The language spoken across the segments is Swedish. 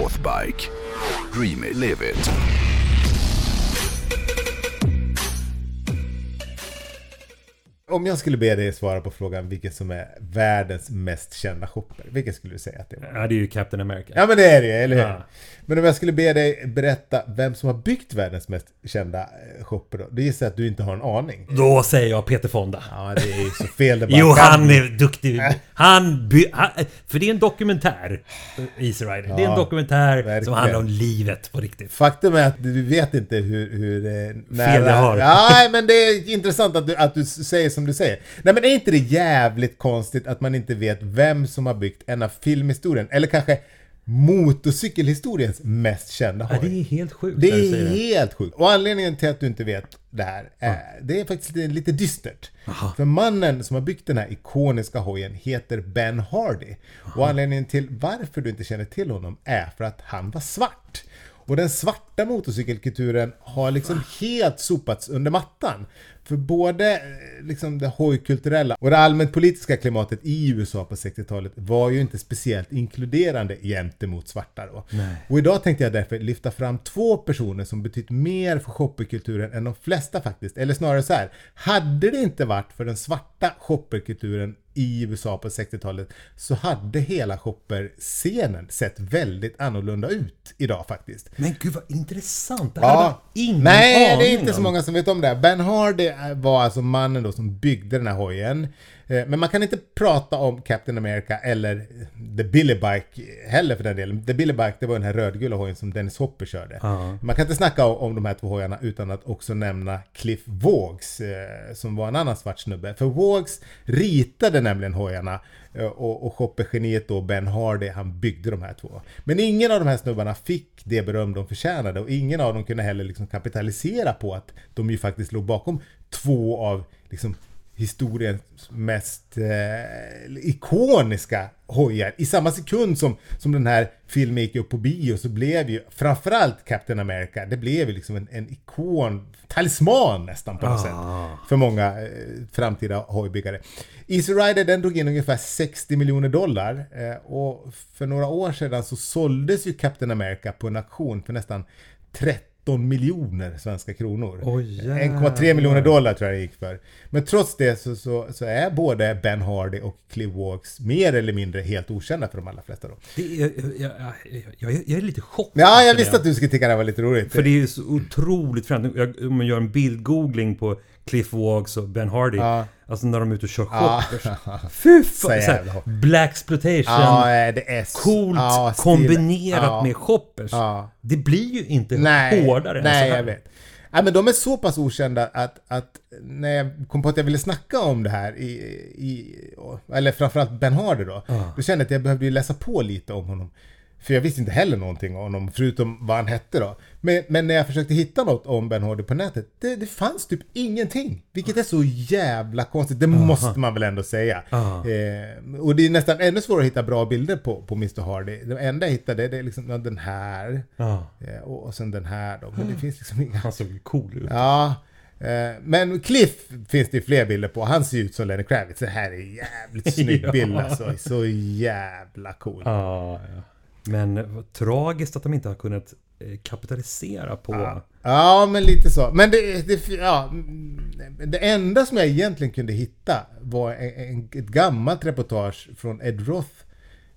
Northbike. Dream it, live it. Om jag skulle be dig svara på frågan vilken som är världens mest kända shopper, vilken skulle du säga att det var? Ja, det är ju Captain America. Ja men det är det eller hur? Ja. Men om jag skulle be dig berätta vem som har byggt världens mest kända eh, shopper då? Det gissar jag att du inte har en aning. Då säger jag Peter Fonda. Ja det är ju så fel det bara Jo, han är duktig. Han, by, han För det är en dokumentär. Easy Rider. det är en Ja, dokumentär verkligen. som handlar om livet på riktigt. Faktum är att du vet inte hur, hur eh, nära... jag har. Ja, nej, men det är intressant att du, att du säger som du säger. Nej men är inte det jävligt konstigt att man inte vet vem som har byggt en av filmhistorien, eller kanske motorcykelhistoriens mest kända Ja, hoj? det är helt sjukt. Det är helt sjukt. Och anledningen till att du inte vet det här, är, det är faktiskt lite, lite dystert. För mannen som har byggt den här ikoniska hojen heter Ben Hardy. Och anledningen till varför du inte känner till honom är för att han var svart. Och den svarta motorcykelkulturen har liksom helt sopats under mattan. För både eh, liksom det hojkulturella och det allmänt politiska klimatet i USA på 60-talet var ju inte speciellt inkluderande gentemot svarta då. Och idag tänkte jag därför lyfta fram två personer som betytt mer för shopperkulturen än de flesta faktiskt. Eller snarare så här, hade det inte varit för den svarta shopperkulturen i USA på 60-talet så hade hela shopperscenen sett väldigt annorlunda ut idag faktiskt. Men gud vad intressant. Det här jag ingen Nej, det är inte så många som vet om det. Ben Hardy var alltså mannen då som byggde den här hojen. Eh, Men man kan inte prata om Captain America eller The Billy Bike heller för den delen. The Billy Bike det var den här rödgula hojen som Dennis Hopper körde. Ja. Man kan inte snacka om, om de här två hojarna utan att också nämna Cliff Vågs eh, som var en annan svart snubbe. För Vågs ritade nämligen hojarna eh, och, och shoppergeniet då Ben Hardy han byggde de här två. Men ingen av de här snubbarna fick det beröm de förtjänade och ingen av dem kunde heller liksom kapitalisera på att de ju faktiskt låg bakom två av liksom historiens mest eh, ikoniska hojar. I samma sekund som, som den här filmen gick upp på bio så blev ju framförallt Captain America, det blev ju liksom en, en ikon, talisman nästan på något Ah. sätt. För många eh, framtida hojbyggare. Easy Rider den drog in ungefär 60 miljoner dollar eh, och för några år sedan så såldes ju Captain America på en auktion för nästan 13 miljoner svenska kronor. Oj, 1,3 miljoner dollar tror jag det gick för. Men trots det så, så, så är både Ben Hardy och Cliff Walks mer eller mindre helt okända för de allra flesta då. Det är, jag, jag, jag, jag är lite chockad. Ja, jag visste att du skulle tycka det här var lite roligt. För det är ju så otroligt främt. Om man gör en bildgoogling på Cliff Walks och Ben Hardy. Ja. Alltså när de är ute och kör Ja. shoppers. Fy Så fan! Black exploitation. Ja, det är så- Coolt ja, stil- kombinerat ja. med shoppers. Ja. Det blir ju inte Nej, hårdare än nej så här. jag vet. Nej, men de är så pass okända att, att när jag kom på att jag ville snacka om det här i, i eller framförallt Ben Hardy då, Ja. då kände jag att jag behövde läsa på lite om honom. För jag visste inte heller någonting om honom, förutom vad han hette då. Men, men när jag försökte hitta något om Ben Hardy på nätet, det, det fanns typ ingenting. Vilket är så jävla konstigt, det måste man väl ändå säga. Eh, och det är nästan ännu svårare att hitta bra bilder på, på Mr Hardy. Det enda jag hittade, det är liksom ja, den här. Eh, Och, och sen den här då. Men det finns liksom inga... Han såg ju cool ut. Ja. eh, Men Cliff finns det ju fler bilder på. Han ser ju ut som Lenny Kravitz. Det här är jävligt snygg bild alltså. Så jävla cool. Ja, ja. Men vad tragiskt att de inte har kunnat eh, kapitalisera på... Ja. Ja, men lite så. Men det, det, ja, mm, det enda som jag egentligen kunde hitta var en, en, ett gammalt reportage från Ed Roth.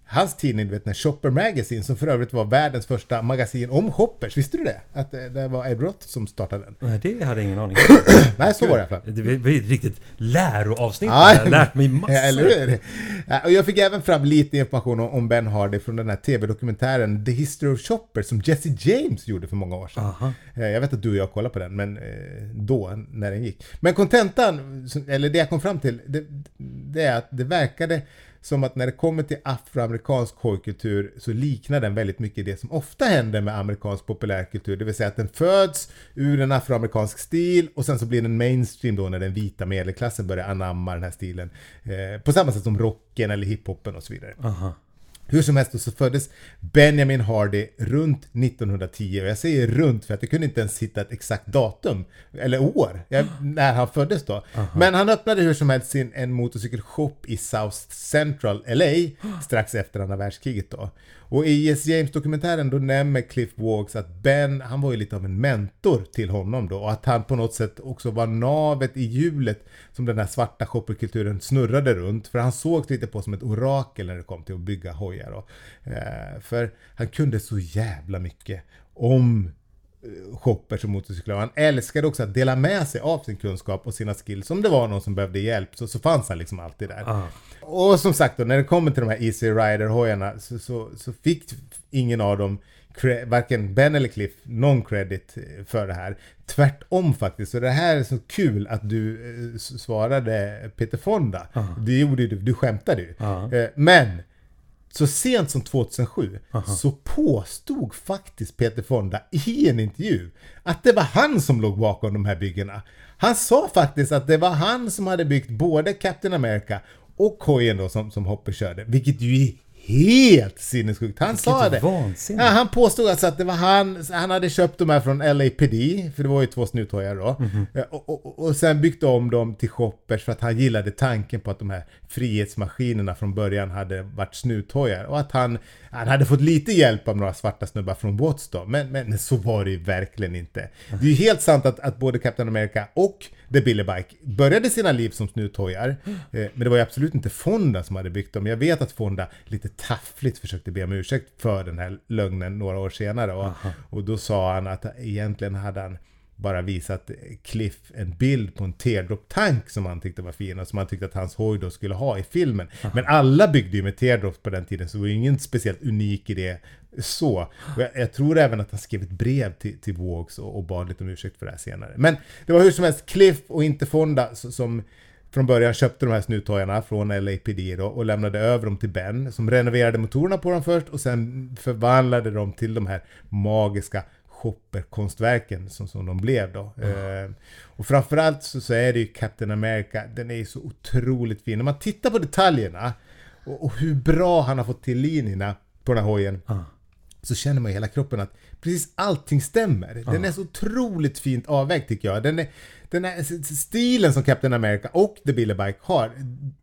Hans tidning, du vet, den Shopper Magazine, som för övrigt var världens första magasin om shoppers. Visste du det? Att det, det var Ed Roth som startade den? Nej, det hade jag ingen aning Nej, så var det i alla fall. Det var ett riktigt läroavsnitt. Ja, jag har lärt mig massor. Eller hur? Och jag fick även fram lite information om, om Ben Hardy från den här tv-dokumentären The History of Shoppers som Jesse James gjorde för många år sedan. Aha. Eh, Jag vet att du och jag kollade på den, men eh, då, när den gick. Men kontentan, eller det jag kom fram till, det, det är att det verkade som att när det kommer till afroamerikansk hojkultur så liknar den väldigt mycket det som ofta händer med amerikansk populärkultur. Det vill säga att den föds ur en afroamerikansk stil och sen så blir den mainstream då när den vita medelklassen börjar anamma den här stilen. Eh, på samma sätt som rocken eller hiphopen och så vidare. Aha. Hur som helst så föddes Benjamin Hardy runt 1910 och jag säger runt för att jag kunde inte ens hitta ett exakt datum eller år jag, när han föddes då. Men han öppnade hur som helst sin, en motorcykelshop i South Central LA strax efter andra världskriget då. Och i Yes James-dokumentären då nämner Cliff Walks att Ben, han var ju lite av en mentor till honom då och att han på något sätt också var navet i hjulet som den här svarta shopperkulturen snurrade runt. För han sågs lite på som ett orakel när det kom till att bygga hojar. Och, eh, för han kunde så jävla mycket om eh, shoppers och motorcyklar. Han älskade också att dela med sig av sin kunskap och sina skills. Om det var någon som behövde hjälp så, så fanns han liksom alltid där. Ah. Och som sagt då, när det kommer till de här Easy Rider-hojarna så, så, så fick ingen av dem varken Ben eller Cliff någon credit eh, för det här. Tvärtom faktiskt. Så det här är så kul att du eh, svarade Peter Fonda. Det gjorde du, du skämtade ju. Ja. Eh, Men så sent som 2007 så påstod faktiskt Peter Fonda i en intervju att det var han som låg bakom de här byggena. Han sa faktiskt att det var han som hade byggt både Captain America och hojen då som, som Hopper körde. Vilket ju är helt sinnessjukt. Han sa det. vansinne. Ja, han påstod alltså att det var han, han hade köpt de här från LAPD, för det var ju två snuthojar då. Eh, Och, och, och sen byggt om dem till shoppers för att han gillade tanken på att de här frihetsmaskinerna från början hade varit snuthojar. Och att han, han hade fått lite hjälp av några svarta snubbar från Watts då. Men, men så var det ju verkligen inte. Det är ju helt sant att, att både Captain America och The Billy Bike började sina liv som snuthojar. Eh, Men det var ju absolut inte Fonda som hade byggt dem. Jag vet att Fonda lite taffligt försökte be om ursäkt för den här lögnen några år senare. Och, och då sa han att egentligen hade han bara visat Cliff en bild på en teardrop-tank som han tyckte var fin och som han tyckte att hans hoj då skulle ha i filmen. Men alla byggde ju med teardrops på den tiden så det var ju ingen speciellt unik idé så. Och jag, jag tror även att han skrev ett brev till, till Vågs och, och bad lite om ursäkt för det här senare. Men det var hur som helst Cliff och inte Fonda som från början köpte de här snuthojarna från LAPD då och lämnade över dem till Ben som renoverade motorerna på dem först och sen förvandlade dem till de här magiska shopperkonstverken som, som de blev då. Eh, och framförallt så, så är det ju Captain America, den är ju så otroligt fin. När man tittar på detaljerna och, och hur bra han har fått till linjerna på den här hojen så känner man i hela kroppen att precis allting stämmer. Den är så otroligt fint avvägd tycker jag. Den, är, den här stilen som Captain America och The Billy Bike har,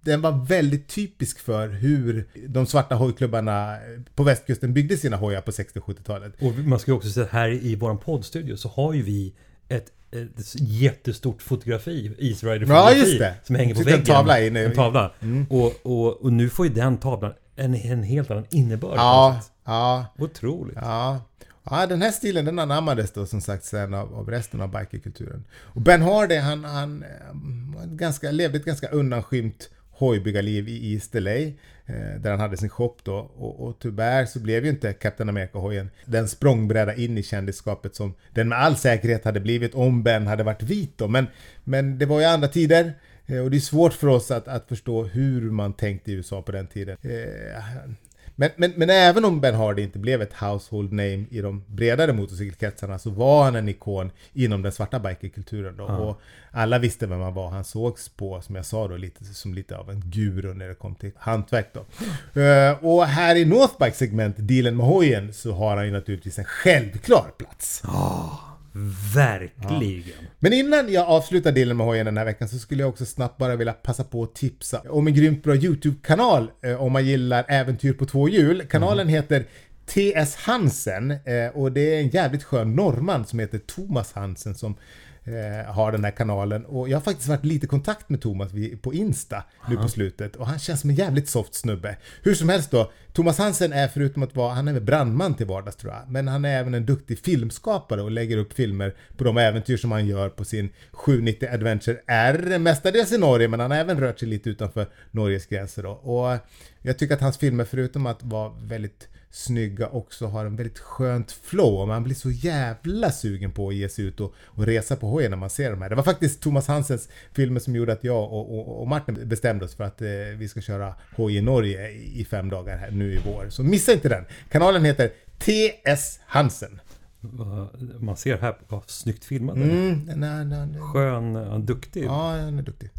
den var väldigt typisk för hur de svarta hojklubbarna på västkusten byggde sina hojar på 60 och 70-talet. Och man ska ju också säga att här i vår poddstudio så har ju vi ett, ett jättestort fotografi, Easy Rider Ja, fotografi det. Som hänger på Sitter en väggen. tavla inne. En tavla. Och, och, och nu får ju den tavlan en, en helt annan innebörd. Ja, ja, Otroligt. ja. Ja, den här stilen den anammades då som sagt sen av, av resten av bikerkulturen. Och Ben Hardy, han, han eh, ganska, levde ett ganska undanskymt hojbyggarliv i East LA. Eh, där han hade sin shop då. Och, och tyvärr så blev ju inte Captain America-hojen den språngbräda in i kändisskapet som den med all säkerhet hade blivit om Ben hade varit vit då. Men, men det var ju andra tider. Eh, Och det är svårt för oss att, att förstå hur man tänkte i USA på den tiden. Eh, men, men, men även om Ben Hardy inte blev ett household name i de bredare motorcykelkretsarna så var han en ikon inom den svarta bikerkulturen då. Och alla visste vem han var. Han sågs på, som jag sa då, lite, som lite av en guru när det kom till hantverk då. Eh, och här i Northbike segment, dealen med hojen, så har han ju naturligtvis en självklar plats. Verkligen. Men innan jag avslutar delen med hojen den här veckan så skulle jag också snabbt bara vilja passa på att tipsa om en grymt bra YouTube-kanal eh, om man gillar äventyr på två hjul. Kanalen heter TS Hansen eh, och det är en jävligt skön norrman som heter Thomas Hansen som eh, har den här kanalen. Och jag har faktiskt varit lite i kontakt med Thomas på Insta nu på slutet. Och han känns som en jävligt soft snubbe. Hur som helst då, Thomas Hansen är förutom att vara, han är väl brandman till vardags tror jag, men han är även en duktig filmskapare och lägger upp filmer på de äventyr som han gör på sin 790 Adventure R, mestadels i Norge, men han har även rört sig lite utanför Norges gränser då. Och jag tycker att hans filmer, förutom att vara väldigt snygga också har en väldigt skönt flow. Och man blir så jävla sugen på att ge sig ut och, och resa på hojen när man ser de här. Det var faktiskt Thomas Hansens filmer som gjorde att jag och, och, och Martin bestämde oss för att eh, vi ska köra hoj i Norge i, fem dagar här nu i vår. Så missa inte den! Kanalen heter TS Hansen. Man ser här, vad snyggt filmad. Mm, nej, nej, nej. Skön, ja, duktig. Ja, han är duktig.